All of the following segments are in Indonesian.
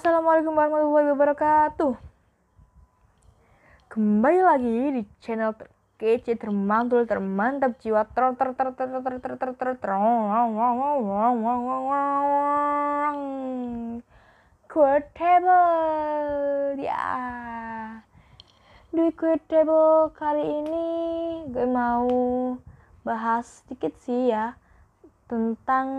Assalamualaikum warahmatullahi wabarakatuh. Kembali lagi di channel terkece, termantul, termantap jiwa ter ter ter ter ter ter ter ter ter Quotable ya. Di Quotable kali ini gue mau bahas sedikit sih ya tentang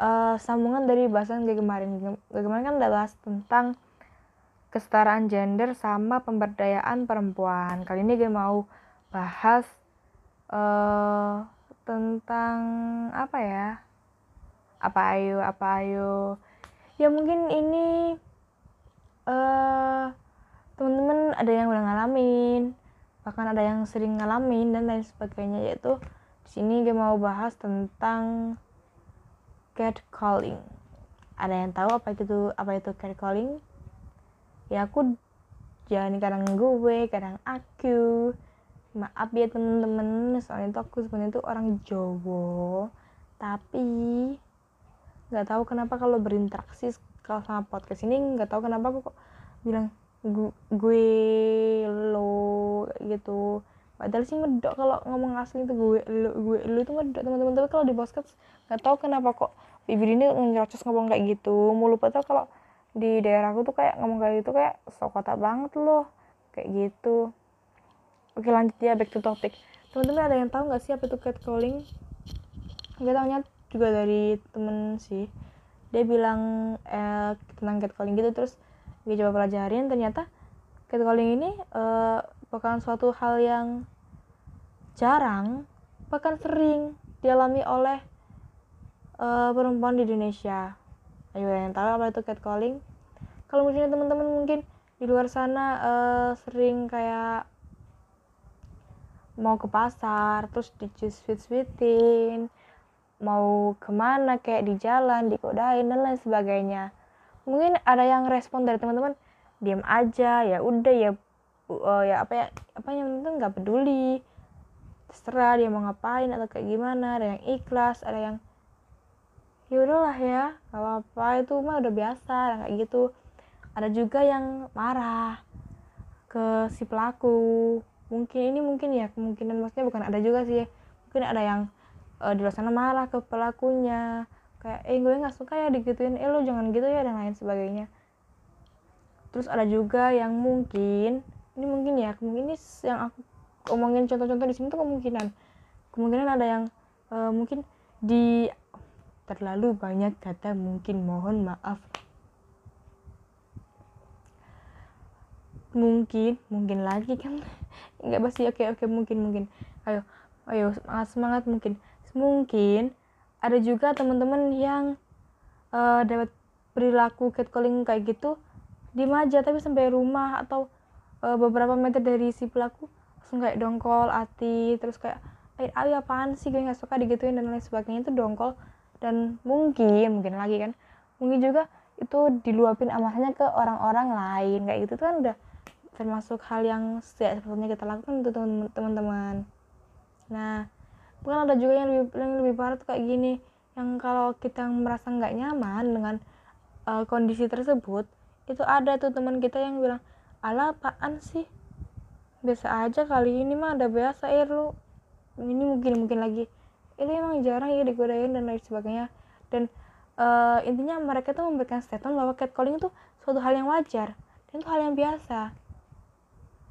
uh, sambungan dari bahasan gue kemarin. Gue kemarin kan udah bahas tentang kesetaraan gender sama pemberdayaan perempuan. Kali ini gue mau bahas uh, tentang apa ya? Apa ayo, apa ayo? Ya mungkin ini uh, teman-teman ada yang udah ngalamin, bahkan ada yang sering ngalamin dan lain sebagainya yaitu di sini gue mau bahas tentang catcalling. Ada yang tahu apa itu apa itu catcalling? Ya aku jangan kadang gue, kadang aku. Maaf ya temen-temen, soalnya itu aku sebenarnya itu orang Jawa. Tapi nggak tahu kenapa kalau berinteraksi kalau sama podcast ini nggak tahu kenapa aku kok bilang gue, gue lo gitu padahal sih medok kalau ngomong asli itu gue lo gue lo itu medok teman-teman. Tapi kalau di podcast nggak tahu kenapa kok bibir ini nyerocos ngomong kayak gitu. Mulu padahal kalau di daerahku tuh kayak ngomong kayak gitu kayak sok kota banget loh kayak gitu. Oke lanjut ya back to topic. Teman-teman ada yang tahu nggak sih apa itu catcalling? Gue tahunya juga dari temen sih. Dia bilang eh, tentang catcalling gitu. Terus gue coba pelajarin ternyata catcalling ini eh, bukan suatu hal yang jarang bahkan sering dialami oleh uh, perempuan di Indonesia. Ayo yang tahu apa itu catcalling? Kalau misalnya teman-teman mungkin di luar sana uh, sering kayak mau ke pasar terus dicus sweet sweetin mau ke mana kayak di jalan dikodain dan lain sebagainya mungkin ada yang respon dari teman-teman diam aja ya udah ya uh, ya apa ya apa yang penting nggak peduli terserah dia mau ngapain atau kayak gimana ada yang ikhlas ada yang ya udahlah ya gak apa-apa itu mah udah biasa kayak gitu. Ada juga yang marah ke si pelaku. Mungkin ini mungkin ya kemungkinan maksudnya bukan ada juga sih. Mungkin ada yang uh, di luar sana marah ke pelakunya kayak eh gue nggak suka ya digituin eh lo jangan gitu ya dan lain sebagainya. Terus ada juga yang mungkin ini mungkin ya mungkin ini yang aku omongin contoh-contoh di sini tuh kemungkinan. Kemungkinan ada yang uh, mungkin di terlalu banyak kata mungkin mohon maaf. Mungkin mungkin lagi kan? Nggak pasti oke oke mungkin mungkin. Ayo ayo semangat semangat mungkin. Mungkin ada juga teman-teman yang uh, dapat perilaku catcalling kayak gitu di aja tapi sampai rumah atau uh, beberapa meter dari si pelaku langsung kayak dongkol hati terus kayak ayo ayo apaan sih? Gue nggak suka digituin dan lain sebagainya itu dongkol. Dan mungkin mungkin lagi kan mungkin juga itu diluapin amarahnya ke orang-orang lain. Kayak gitu kan udah termasuk hal yang setiap sepertinya kita lakukan untuk teman-teman nah bukan ada juga yang lebih yang lebih parah tuh kayak gini yang kalau kita merasa nggak nyaman dengan uh, kondisi tersebut itu ada tuh teman kita yang bilang ala apaan sih biasa aja kali ini mah ada biasa air lu. Ini mungkin mungkin lagi. Ini emang jarang ya digodain dan lain sebagainya. Dan uh, intinya mereka tuh memberikan statement bahwa catcalling itu suatu hal yang wajar dan itu hal yang biasa.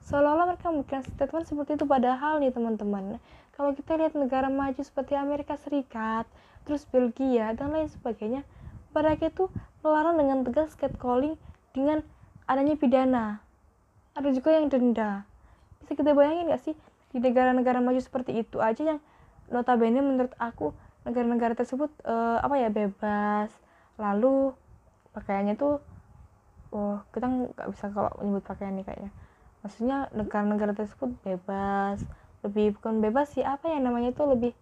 Seolah-olah mereka memberikan statement seperti itu padahal nih teman-teman. Kalau kita lihat negara maju seperti Amerika Serikat terus Belgia dan lain sebagainya mereka itu melarang dengan tegas catcalling dengan adanya pidana. Ada juga yang denda bisa kita bayangin gak sih di negara-negara maju seperti itu aja yang notabene menurut aku negara-negara tersebut uh, apa ya bebas. Lalu pakaiannya tuh oh kita nggak bisa kalau menyebut pakaian nih kayaknya. Maksudnya negara-negara tersebut bebas. Lebih bukan bebas sih apa ya namanya itu lebih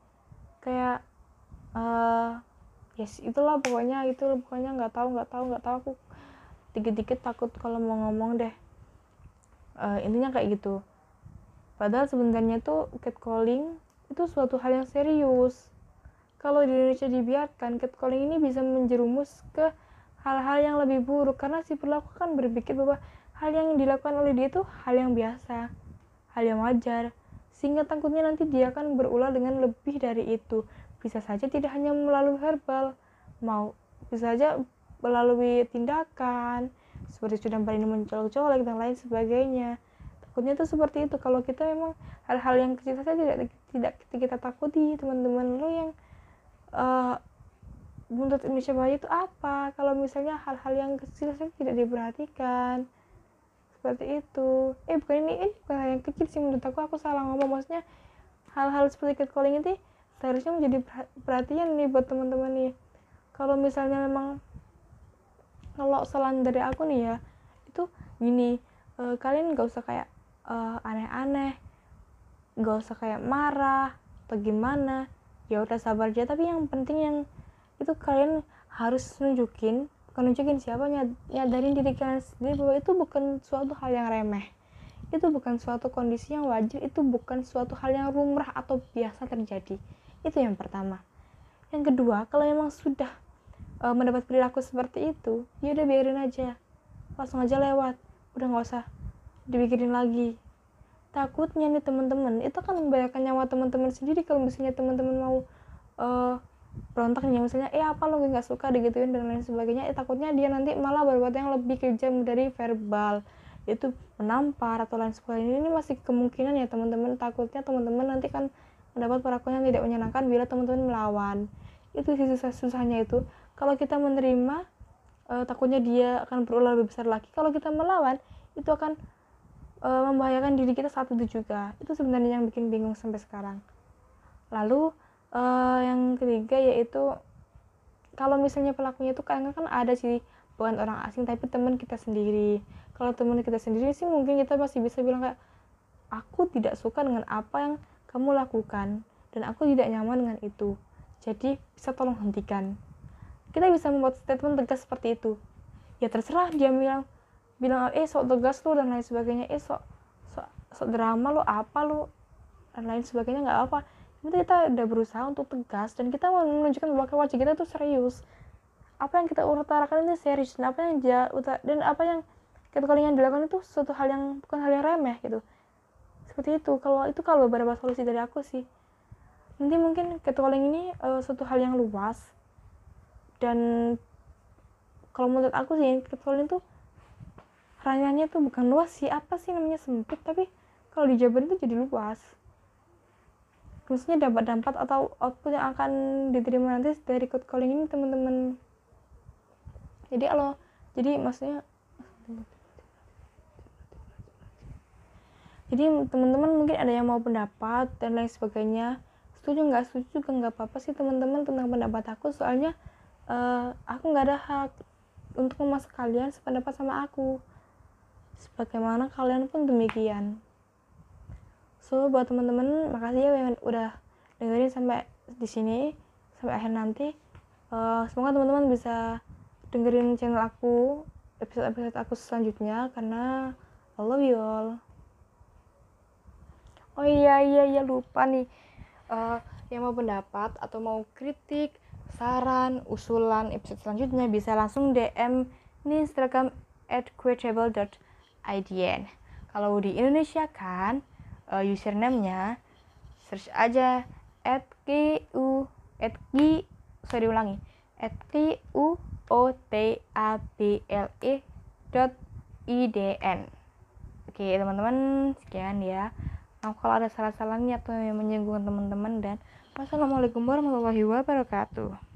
kayak uh, yes itulah pokoknya itu pokoknya nggak tahu nggak tahu nggak tahu. Aku dikit-dikit takut kalau mau ngomong deh. Uh, intinya kayak gitu padahal sebenarnya tuh catcalling itu suatu hal yang serius. Kalau di Indonesia dibiarkan, catcalling ini bisa menjerumus ke hal-hal yang lebih buruk. Karena si pelaku kan berpikir bahwa hal yang dilakukan oleh dia itu hal yang biasa hal yang wajar. Sehingga takutnya nanti dia akan berulang dengan lebih dari itu. Bisa saja tidak hanya melalui verbal mau bisa saja melalui tindakan seperti sudah ini mencolok-colok dan lain sebagainya takutnya itu seperti itu. Kalau kita memang hal-hal yang kecil saja tidak tidak kita takuti teman-teman lo yang uh, buntut Indonesia Bayi itu apa? Kalau misalnya hal-hal yang kecil saja tidak diperhatikan seperti itu. Eh bukan ini ini bukan hal yang kecil sih menurut aku. Aku salah ngomong. Maksudnya hal-hal seperti catcalling itu seharusnya menjadi perhatian nih buat teman-teman nih. Kalau misalnya memang kalau saran dari aku nih ya itu gini uh, kalian gak usah kayak uh, aneh-aneh gak usah kayak marah atau gimana ya udah sabar aja. Tapi yang penting yang itu kalian harus nunjukin bukan nunjukin siapa nyadarin diri kalian sendiri bahwa itu bukan suatu hal yang remeh. Itu bukan suatu kondisi yang wajar itu bukan suatu hal yang rumrah atau biasa terjadi. Itu yang pertama. Yang kedua kalau memang sudah uh, mendapat perilaku seperti itu ya udah biarin aja. Langsung aja lewat. Udah nggak usah dipikirin lagi. Takutnya nih teman-teman itu kan membahayakan nyawa teman-teman sendiri kalau misalnya teman-teman mau uh, berontak nih misalnya eh apa lo nggak suka? digituin dan lain sebagainya. Eh takutnya dia nanti malah berbuat yang lebih kejam dari verbal itu menampar atau lain sebagainya. Ini masih kemungkinan ya teman-teman. Takutnya teman-teman nanti kan mendapat perlakuan yang tidak menyenangkan bila teman-teman melawan. Itu sih susah susahnya itu. Kalau kita menerima uh, takutnya dia akan berulang lebih besar lagi. Kalau kita melawan itu akan uh, membahayakan diri kita saat itu juga. Itu sebenarnya yang bikin bingung sampai sekarang. Lalu uh, yang ketiga yaitu kalau misalnya pelakunya itu kadang kan ada sih bukan orang asing tapi teman kita sendiri. Kalau teman kita sendiri sih mungkin kita masih bisa bilang kayak aku tidak suka dengan apa yang kamu lakukan dan aku tidak nyaman dengan itu. Jadi bisa tolong hentikan. Kita bisa membuat statement tegas seperti itu. Ya terserah dia bilang bilang eh sok tegas lu dan lain sebagainya. Eh sok sok, sok drama lu apa lu? Dan lain sebagainya nggak apa nanti kita udah berusaha untuk tegas dan kita mau menunjukkan bahwa wajah kita itu serius. Apa yang kita utarakan itu serius dan apa yang dia dan apa yang kita yang dilakukan itu suatu hal yang bukan hal yang remeh gitu. Seperti itu. Kalau itu kalau beberapa solusi dari aku sih. Nanti mungkin catcalling ini uh, suatu hal yang luas dan kalau menurut aku sih catcalling itu ranahnya tuh bukan luas sih. Apa sih namanya sempit? Tapi kalau dijabarin itu jadi luas. Maksudnya dapat dampak atau output yang akan diterima nanti dari catcalling ini teman-teman. Jadi kalau jadi maksudnya jadi teman-teman mungkin ada yang mau pendapat dan lain sebagainya. Setuju nggak? Setuju juga nggak apa-apa sih teman-teman tentang pendapat aku. Soalnya uh, aku nggak ada hak untuk memasak kalian sependapat sama aku sebagaimana kalian pun demikian. So buat teman-teman makasih ya yang udah dengerin sampai di sini sampai akhir nanti. Uh, semoga teman-teman bisa dengerin channel aku episode-episode aku selanjutnya karena I love you all. Oh iya iya iya lupa nih. Uh, yang mau pendapat atau mau kritik saran, usulan episode selanjutnya bisa langsung DM di Instagram at quotable.idn kalau di Indonesia kan uh, username-nya search aja at u at q sorry ulangi. At q u o t a b l e dot idn oke teman-teman sekian ya. Nah, kalau ada salah-salahnya atau yang menyinggung teman-teman dan wassalamualaikum warahmatullahi wabarakatuh